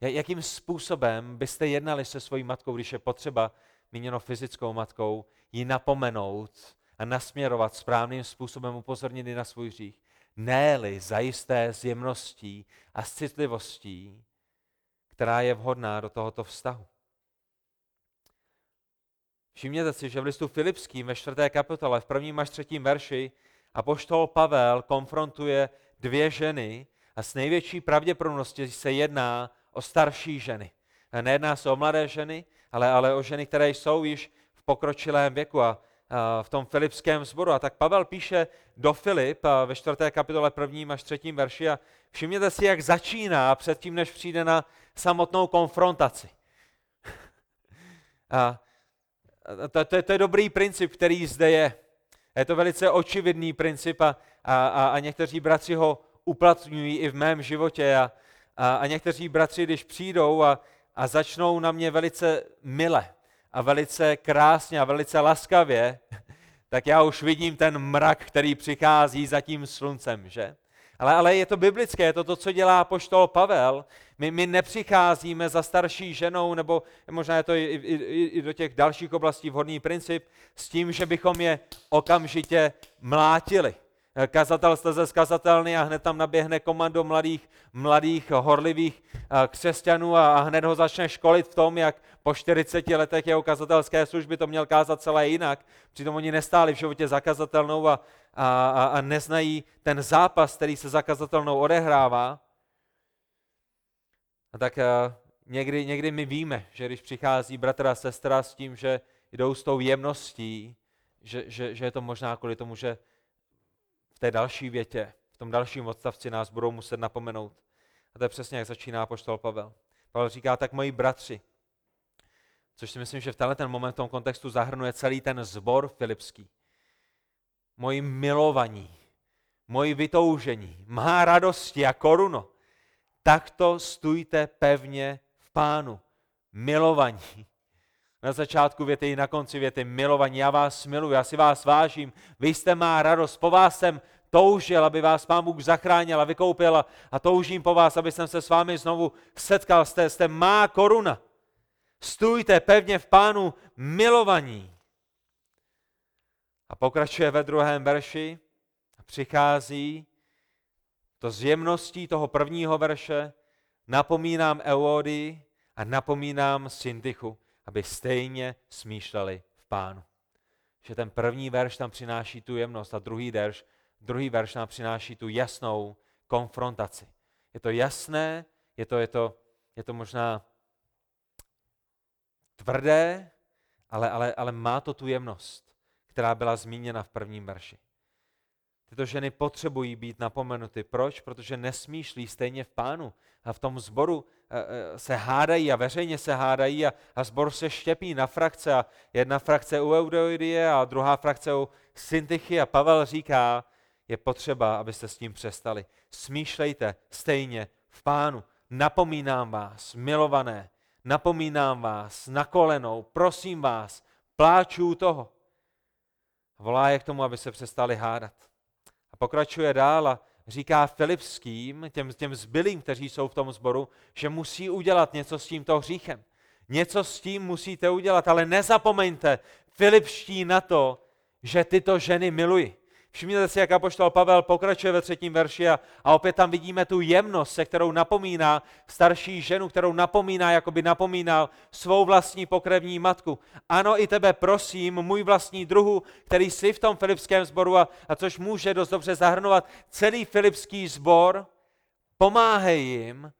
Jakým způsobem byste jednali se svojí matkou, když je potřeba, míněno fyzickou matkou, ji napomenout a nasměrovat správným způsobem, upozornit na svůj hřích? Ne-li zajisté s jemností a s citlivostí, která je vhodná do tohoto vztahu. Všimněte si, že v listu Filipským ve čtvrté kapitole v prvním až třetím verši apoštol Pavel konfrontuje dvě ženy a s největší pravděpodobností se jedná o starší ženy. Nejedná se o mladé ženy, ale, ale o ženy, které jsou již v pokročilém věku a, a v tom filipském sboru. A tak Pavel píše do Filip ve čtvrté kapitole prvním až třetím verši a všimněte si, jak začíná předtím, než přijde na samotnou konfrontaci. A to, to, to je dobrý princip, který zde je. Je to velice očividný princip a, a, a někteří bratři ho uplatňují i v mém životě a, a, a někteří bratři, když přijdou a, a začnou na mě velice mile a velice krásně a velice laskavě, tak já už vidím ten mrak, který přichází za tím sluncem, že? Ale, ale je to biblické, je to to, co dělá poštol Pavel. My, my nepřicházíme za starší ženou, nebo možná je to i, i, i do těch dalších oblastí vhodný princip, s tím, že bychom je okamžitě mlátili. Kazatel jste zkazatelný a hned tam naběhne komando mladých, mladých horlivých eh, křesťanů a hned ho začne školit v tom, jak po 40 letech jeho kazatelské služby to měl kázat celé jinak. Přitom oni nestáli v životě zakazatelnou a, a, a, a neznají ten zápas, který se zakazatelnou odehrává. A tak eh, někdy, někdy my víme, že když přichází bratr a sestra s tím, že jdou s tou jemností, že, že, že je to možná kvůli tomu, že v té další větě, v tom dalším odstavci nás budou muset napomenout. A to je přesně, jak začíná poštol Pavel. Pavel říká, tak moji bratři, což si myslím, že v tenhle ten moment v tom kontextu zahrnuje celý ten zbor filipský. Moji milovaní, moji vytoužení, má radosti a koruno, takto stůjte pevně v pánu. Milovaní. Na začátku věty i na konci věty, milovaní, já vás miluji, já si vás vážím, vy jste má radost, po vás jsem toužil, aby vás Pán Bůh zachránil a vykoupil a, toužím po vás, aby jsem se s vámi znovu setkal, jste, jste má koruna. Stůjte pevně v Pánu milovaní. A pokračuje ve druhém verši a přichází to z jemností toho prvního verše, napomínám Eody a napomínám Syntychu aby stejně smýšleli v pánu. Že ten první verš tam přináší tu jemnost a druhý verš, druhý verš nám přináší tu jasnou konfrontaci. Je to jasné, je to, je to, je to možná tvrdé, ale, ale, ale má to tu jemnost, která byla zmíněna v prvním verši. Tyto ženy potřebují být napomenuty. Proč? Protože nesmýšlí stejně v pánu. A v tom zboru eh, eh, se hádají a veřejně se hádají a, a zbor se štěpí na frakce. A jedna frakce u Eudoidie a druhá frakce u Syntychy. A Pavel říká, je potřeba, abyste s tím přestali. Smýšlejte stejně v pánu. Napomínám vás, milované, napomínám vás na kolenou, prosím vás, pláču toho. Volá je k tomu, aby se přestali hádat pokračuje dál a říká Filipským, těm, těm zbylým, kteří jsou v tom sboru, že musí udělat něco s tímto hříchem. Něco s tím musíte udělat, ale nezapomeňte, Filipští, na to, že tyto ženy milují. Všimněte si, jak apoštol Pavel pokračuje ve třetím verši a, a opět tam vidíme tu jemnost, se kterou napomíná starší ženu, kterou napomíná, jako by napomínal svou vlastní pokrevní matku. Ano, i tebe prosím, můj vlastní druhu, který jsi v tom filipském sboru a, a což může dost dobře zahrnovat celý filipský sbor, pomáhej jim,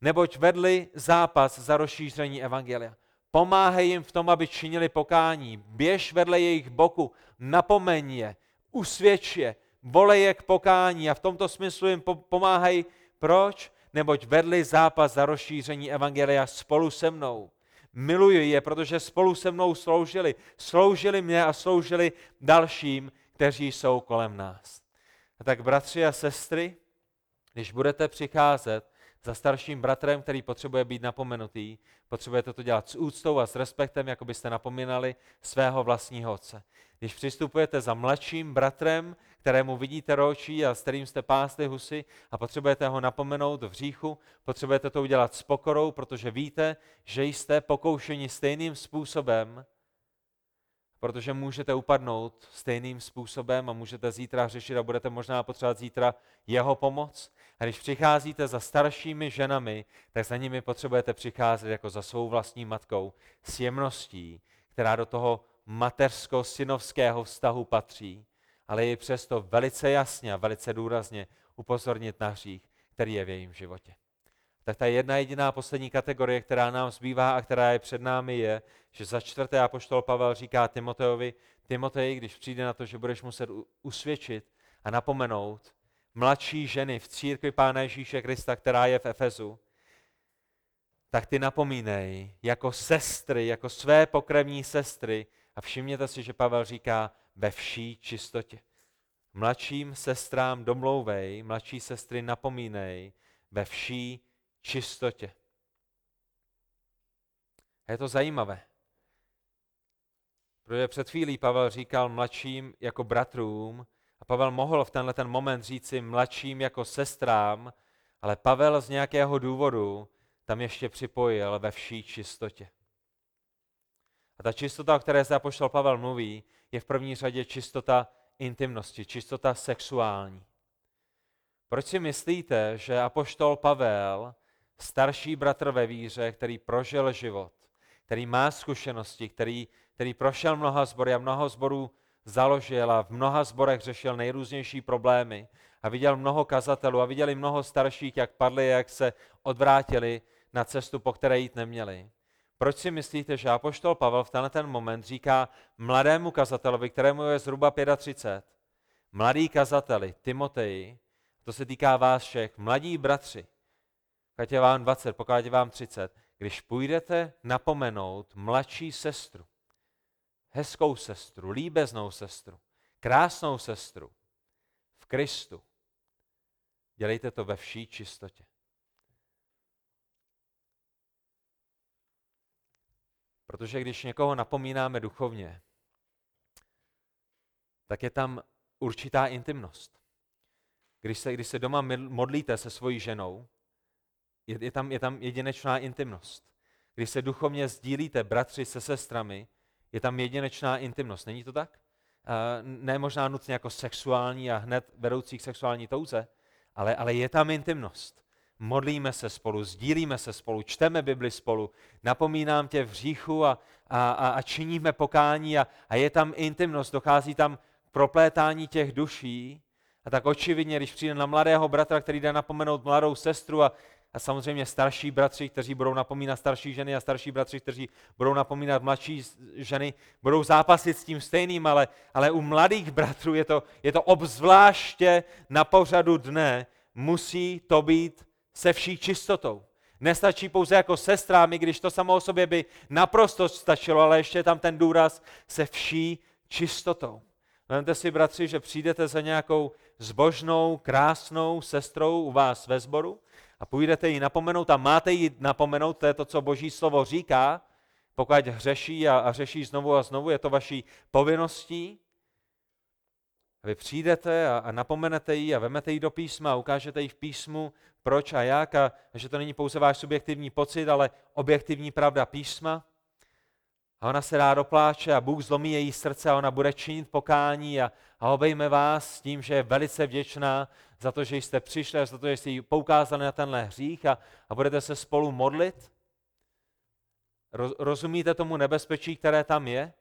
neboť vedli zápas za rozšíření evangelia. Pomáhej jim v tom, aby činili pokání. Běž vedle jejich boku, napomeň je, usvědč je, volej je k pokání a v tomto smyslu jim pomáhají. Proč? Neboť vedli zápas za rozšíření Evangelia spolu se mnou. Miluji je, protože spolu se mnou sloužili. Sloužili mě a sloužili dalším, kteří jsou kolem nás. A tak bratři a sestry, když budete přicházet za starším bratrem, který potřebuje být napomenutý, potřebujete to dělat s úctou a s respektem, jako byste napomínali svého vlastního otce. Když přistupujete za mladším bratrem, kterému vidíte ročí a s kterým jste pásli husy a potřebujete ho napomenout v hříchu, potřebujete to udělat s pokorou, protože víte, že jste pokoušeni stejným způsobem. protože můžete upadnout stejným způsobem a můžete zítra řešit a budete možná potřebovat zítra jeho pomoc. A když přicházíte za staršími ženami, tak za nimi potřebujete přicházet jako za svou vlastní matkou s jemností, která do toho mateřsko-synovského vztahu patří, ale i přesto velice jasně a velice důrazně upozornit na hřích, který je v jejím životě. Tak ta jedna jediná poslední kategorie, která nám zbývá a která je před námi, je, že za čtvrté apoštol Pavel říká Timoteovi, Timotej, když přijde na to, že budeš muset usvědčit a napomenout mladší ženy v církvi Pána Ježíše Krista, která je v Efezu, tak ty napomínej jako sestry, jako své pokrevní sestry a všimněte si, že Pavel říká ve vší čistotě. Mladším sestrám domlouvej, mladší sestry napomínej ve vší čistotě. A je to zajímavé. Protože před chvílí Pavel říkal mladším jako bratrům Pavel mohl v tenhle ten moment říci mladším jako sestrám, ale Pavel z nějakého důvodu tam ještě připojil ve vší čistotě. A ta čistota, o které se apoštol Pavel mluví, je v první řadě čistota intimnosti, čistota sexuální. Proč si myslíte, že apoštol Pavel, starší bratr ve víře, který prožil život, který má zkušenosti, který, který prošel mnoha zbory a mnoho zborů založil a v mnoha zborech řešil nejrůznější problémy a viděl mnoho kazatelů a viděli mnoho starších, jak padli, jak se odvrátili na cestu, po které jít neměli. Proč si myslíte, že apoštol Pavel v tenhle ten moment říká mladému kazatelovi, kterému je zhruba 35, mladý kazateli, Timoteji, to se týká vás všech, mladí bratři, pokud je vám 20, pokud je vám 30, když půjdete napomenout mladší sestru, hezkou sestru, líbeznou sestru, krásnou sestru v Kristu, dělejte to ve vší čistotě. Protože když někoho napomínáme duchovně, tak je tam určitá intimnost. Když se, když se doma modlíte se svojí ženou, je, je, tam, je tam jedinečná intimnost. Když se duchovně sdílíte bratři se sestrami, je tam jedinečná intimnost. Není to tak? Ne možná nutně jako sexuální a hned vedoucí k sexuální touze, ale, ale je tam intimnost modlíme se spolu, sdílíme se spolu, čteme Bibli spolu, napomínám tě v hříchu a, a, a, a činíme pokání a, a je tam intimnost, dochází tam k proplétání těch duší. A tak očividně, když přijde na mladého bratra, který jde napomenout mladou sestru a, a samozřejmě starší bratři, kteří budou napomínat starší ženy a starší bratři, kteří budou napomínat mladší ženy, budou zápasit s tím stejným, ale, ale u mladých bratrů je to, je to obzvláště na pořadu dne, musí to být se vší čistotou. Nestačí pouze jako sestrámi, když to samo o sobě by naprosto stačilo, ale ještě tam ten důraz se vší čistotou. Vemte si, bratři, že přijdete za nějakou zbožnou, krásnou sestrou u vás ve sboru a půjdete ji napomenout a máte ji napomenout, to je to, co Boží slovo říká, pokud hřeší a, a řeší znovu a znovu, je to vaší povinností. A vy přijdete a, a napomenete ji a vemete ji do písma a ukážete ji v písmu, proč a jak, a že to není pouze váš subjektivní pocit, ale objektivní pravda písma. A ona se dá dopláče a Bůh zlomí její srdce a ona bude činit pokání a, a obejme vás s tím, že je velice vděčná za to, že jste přišli, za to, že jste jí poukázali na tenhle hřích a, a budete se spolu modlit. Rozumíte tomu nebezpečí, které tam je?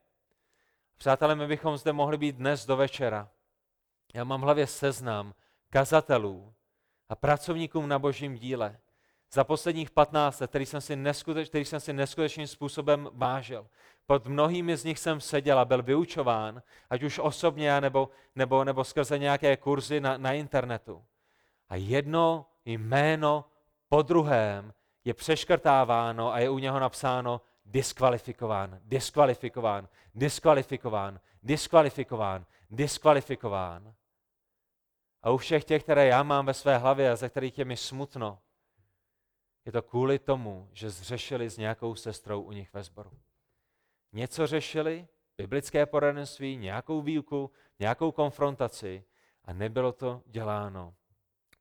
Přátelé, my bychom zde mohli být dnes do večera. Já mám v hlavě seznam kazatelů, a pracovníkům na božím díle za posledních 15 let, který jsem si, neskuteč, který jsem si neskutečným způsobem vážil. Pod mnohými z nich jsem seděl a byl vyučován, ať už osobně, nebo, nebo, nebo skrze nějaké kurzy na, na internetu. A jedno jméno po druhém je přeškrtáváno a je u něho napsáno diskvalifikován, diskvalifikován, diskvalifikován, diskvalifikován, diskvalifikován. A u všech těch, které já mám ve své hlavě a ze kterých je mi smutno, je to kvůli tomu, že zřešili s nějakou sestrou u nich ve sboru. Něco řešili, biblické poradenství, nějakou výuku, nějakou konfrontaci a nebylo to děláno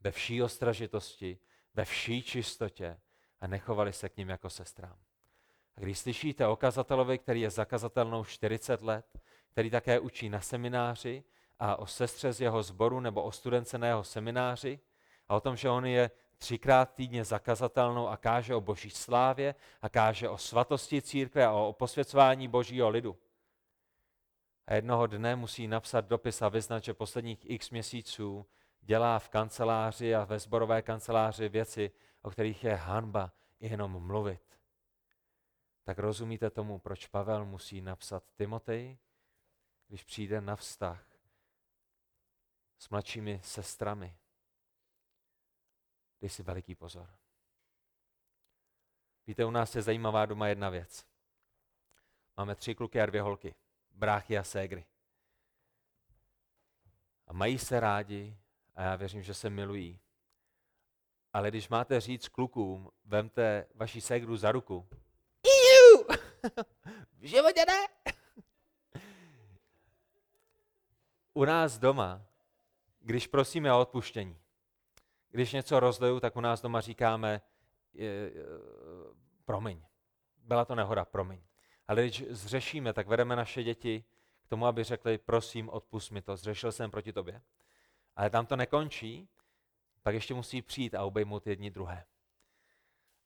ve vší ostražitosti, ve vší čistotě a nechovali se k ním jako sestrám. A když slyšíte o kazatelovi, který je zakazatelnou 40 let, který také učí na semináři a o sestře z jeho sboru nebo o studence na jeho semináři a o tom, že on je třikrát týdně zakazatelnou a káže o boží slávě a káže o svatosti církve a o posvěcování božího lidu. A jednoho dne musí napsat dopis a vyznat, že posledních x měsíců dělá v kanceláři a ve zborové kanceláři věci, o kterých je hanba jenom mluvit. Tak rozumíte tomu, proč Pavel musí napsat Timotej, když přijde na vztah s mladšími sestrami. Dej si veliký pozor. Víte, u nás je zajímavá doma jedna věc. Máme tři kluky a dvě holky, bráchy a ségry. A mají se rádi a já věřím, že se milují. Ale když máte říct klukům, vemte vaši ségru za ruku. v životě ne. U nás doma, když prosíme o odpuštění, když něco rozleju, tak u nás doma říkáme, je, promiň, byla to nehoda, promiň. Ale když zřešíme, tak vedeme naše děti k tomu, aby řekli, prosím, odpust mi to, zřešil jsem proti tobě. Ale tam to nekončí, pak ještě musí přijít a obejmout jedni druhé.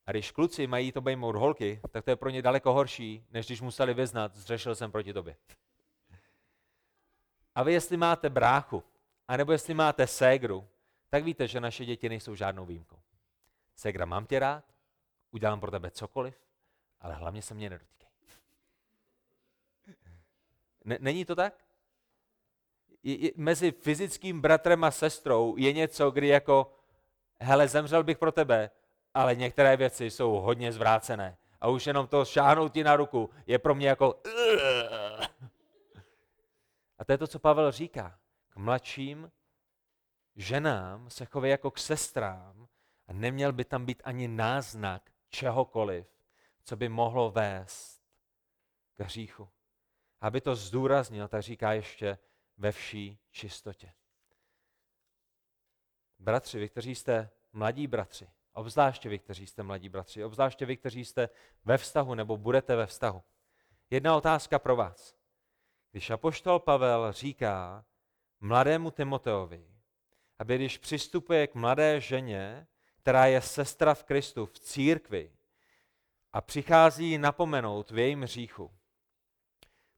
A když kluci mají to obejmout holky, tak to je pro ně daleko horší, než když museli vyznat, zřešil jsem proti tobě. A vy, jestli máte bráchu, anebo jestli máte ségru, tak víte, že naše děti nejsou žádnou výjimkou. Ségra, mám tě rád, udělám pro tebe cokoliv, ale hlavně se mě nedotýkej. Není to tak? mezi fyzickým bratrem a sestrou je něco, kdy jako, hele, zemřel bych pro tebe, ale některé věci jsou hodně zvrácené. A už jenom to šáhnout ti na ruku je pro mě jako... A to je to, co Pavel říká. K mladším ženám se chovej jako k sestrám a neměl by tam být ani náznak čehokoliv, co by mohlo vést k hříchu. Aby to zdůraznil, tak říká ještě, ve vší čistotě. Bratři, vy, kteří jste mladí bratři, obzvláště vy, kteří jste mladí bratři, obzvláště vy, kteří jste ve vztahu nebo budete ve vztahu. Jedna otázka pro vás. Když apoštol Pavel říká mladému Timoteovi, aby když přistupuje k mladé ženě, která je sestra v Kristu, v církvi, a přichází napomenout v jejím hříchu,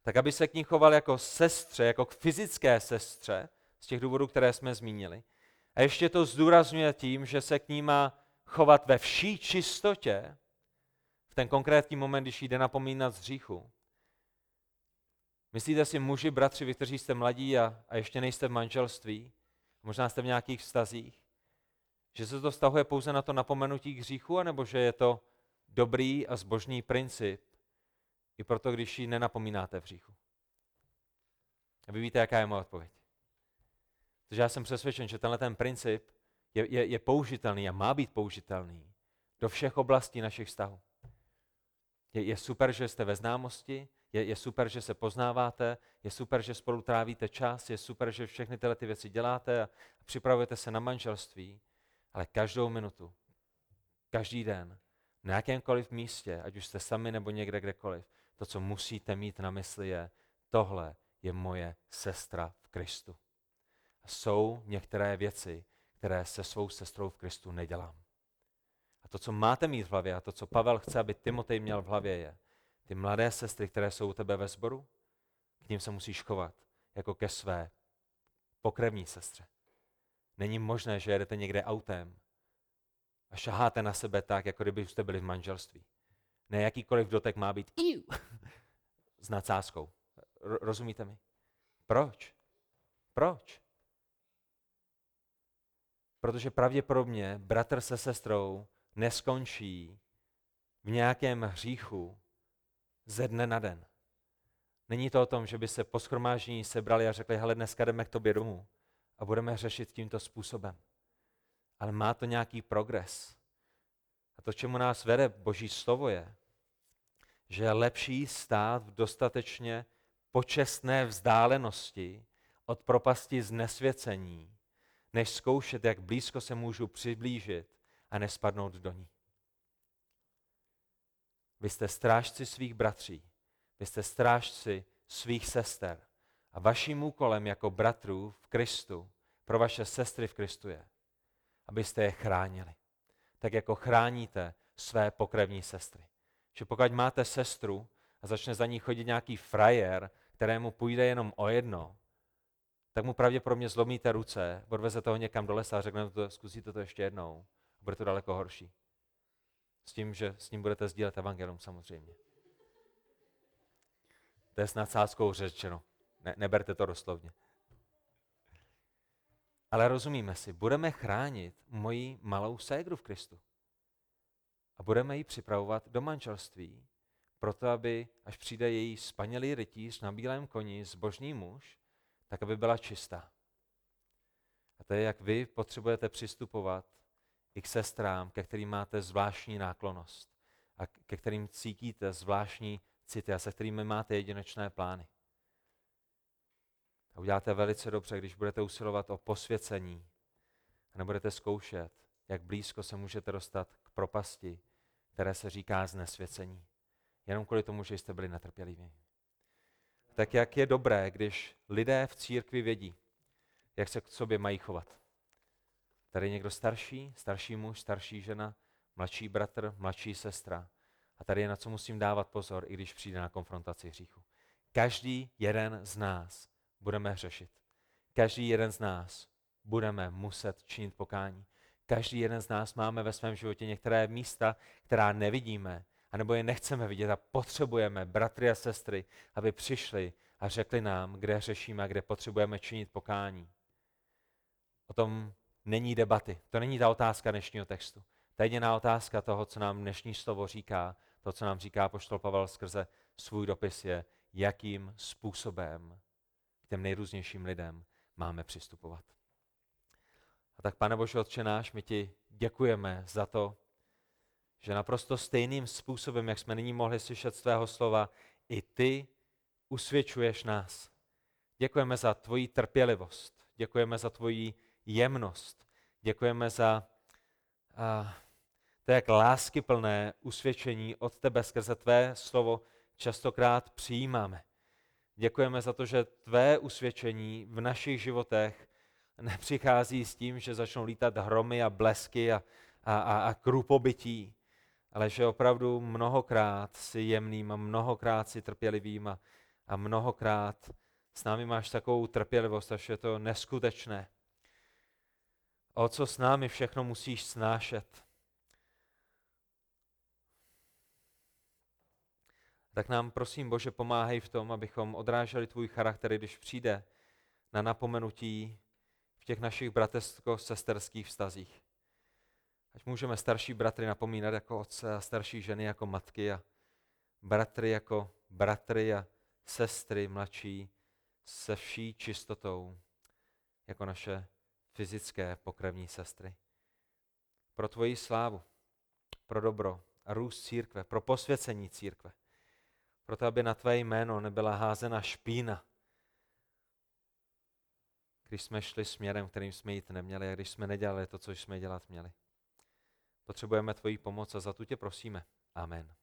tak aby se k ní choval jako sestře, jako k fyzické sestře, z těch důvodů, které jsme zmínili. A ještě to zdůrazňuje tím, že se k ní má chovat ve vší čistotě, v ten konkrétní moment, když jde napomínat z hříchu. Myslíte si, muži, bratři, vy, kteří jste mladí a, a ještě nejste v manželství, možná jste v nějakých vztazích, že se to vztahuje pouze na to napomenutí k hříchu, anebo že je to dobrý a zbožný princip, i proto, když ji nenapomínáte v říchu. A vy víte, jaká je moje odpověď. Takže já jsem přesvědčen, že tenhle ten princip je, je, je použitelný a má být použitelný do všech oblastí našich vztahů. Je, je super, že jste ve známosti, je, je super, že se poznáváte, je super, že spolu trávíte čas, je super, že všechny tyhle ty věci děláte a připravujete se na manželství, ale každou minutu, každý den, na jakémkoliv místě, ať už jste sami nebo někde kdekoliv, to, co musíte mít na mysli, je, tohle je moje sestra v Kristu. A jsou některé věci, které se svou sestrou v Kristu nedělám. A to, co máte mít v hlavě, a to, co Pavel chce, aby Timotej měl v hlavě, je, ty mladé sestry, které jsou u tebe ve sboru, k ním se musíš chovat jako ke své pokrevní sestře. Není možné, že jedete někde autem a šaháte na sebe tak, jako kdyby jste byli v manželství. Ne jakýkoliv dotek má být s nadsázkou. Rozumíte mi? Proč? Proč? Protože pravděpodobně bratr se sestrou neskončí v nějakém hříchu ze dne na den. Není to o tom, že by se po schromáždění sebrali a řekli, hele, dneska jdeme k tobě domů a budeme řešit tímto způsobem. Ale má to nějaký progres. A to, čemu nás vede Boží slovo je, že je lepší stát v dostatečně počestné vzdálenosti od propasti znesvěcení, než zkoušet, jak blízko se můžu přiblížit a nespadnout do ní. Vy jste strážci svých bratří, vy jste strážci svých sester. A vaším úkolem jako bratrů v Kristu, pro vaše sestry v Kristu je, abyste je chránili. Tak jako chráníte své pokrevní sestry. Že pokud máte sestru a začne za ní chodit nějaký frajer, kterému půjde jenom o jedno, tak mu pravděpodobně zlomíte ruce, odvezete ho někam do lesa a řeknete, zkusíte to ještě jednou. Bude to daleko horší. S tím, že s ním budete sdílet evangelium samozřejmě. To je s nadsázkou řečeno. Ne, neberte to doslovně. Ale rozumíme si, budeme chránit moji malou ségru v Kristu. A budeme ji připravovat do manželství, proto aby, až přijde její spanělý rytíř na bílém koni, zbožný muž, tak aby byla čistá. A to je, jak vy potřebujete přistupovat i k sestrám, ke kterým máte zvláštní náklonost a ke kterým cítíte zvláštní city a se kterými máte jedinečné plány. A uděláte velice dobře, když budete usilovat o posvěcení a nebudete zkoušet, jak blízko se můžete dostat k propasti, které se říká znesvěcení. Jenom kvůli tomu, že jste byli netrpěliví. Tak jak je dobré, když lidé v církvi vědí, jak se k sobě mají chovat. Tady někdo starší, starší muž, starší žena, mladší bratr, mladší sestra. A tady je na co musím dávat pozor, i když přijde na konfrontaci hříchu. Každý jeden z nás budeme hřešit. Každý jeden z nás budeme muset činit pokání. Každý jeden z nás máme ve svém životě některé místa, která nevidíme, anebo je nechceme vidět a potřebujeme bratry a sestry, aby přišli a řekli nám, kde řešíme a kde potřebujeme činit pokání. O tom není debaty. To není ta otázka dnešního textu. Je jediná otázka toho, co nám dnešní slovo říká, to, co nám říká poštol Pavel skrze svůj dopis, je, jakým způsobem k těm nejrůznějším lidem máme přistupovat. A tak, pane Bože, Otče náš, my ti děkujeme za to, že naprosto stejným způsobem, jak jsme nyní mohli slyšet z tvého slova, i ty usvědčuješ nás. Děkujeme za tvoji trpělivost, děkujeme za tvoji jemnost, děkujeme za a, to, jak láskyplné usvědčení od tebe skrze tvé slovo častokrát přijímáme. Děkujeme za to, že tvé usvědčení v našich životech nepřichází s tím, že začnou lítat hromy a blesky a, a, a, a krupobytí, ale že opravdu mnohokrát si jemným a mnohokrát si trpělivým a, a mnohokrát s námi máš takovou trpělivost, až je to neskutečné. O co s námi všechno musíš snášet. Tak nám prosím, Bože, pomáhej v tom, abychom odráželi tvůj charakter, když přijde na napomenutí v těch našich bratrsko-sesterských vztazích. Ať můžeme starší bratry napomínat jako otce a starší ženy jako matky a bratry jako bratry a sestry mladší se vší čistotou jako naše fyzické pokrevní sestry. Pro tvoji slávu, pro dobro a růst církve, pro posvěcení církve. Proto, aby na tvé jméno nebyla házena špína, když jsme šli směrem, kterým jsme jít neměli a když jsme nedělali to, co jsme dělat měli. Potřebujeme tvoji pomoc a za tu tě prosíme. Amen.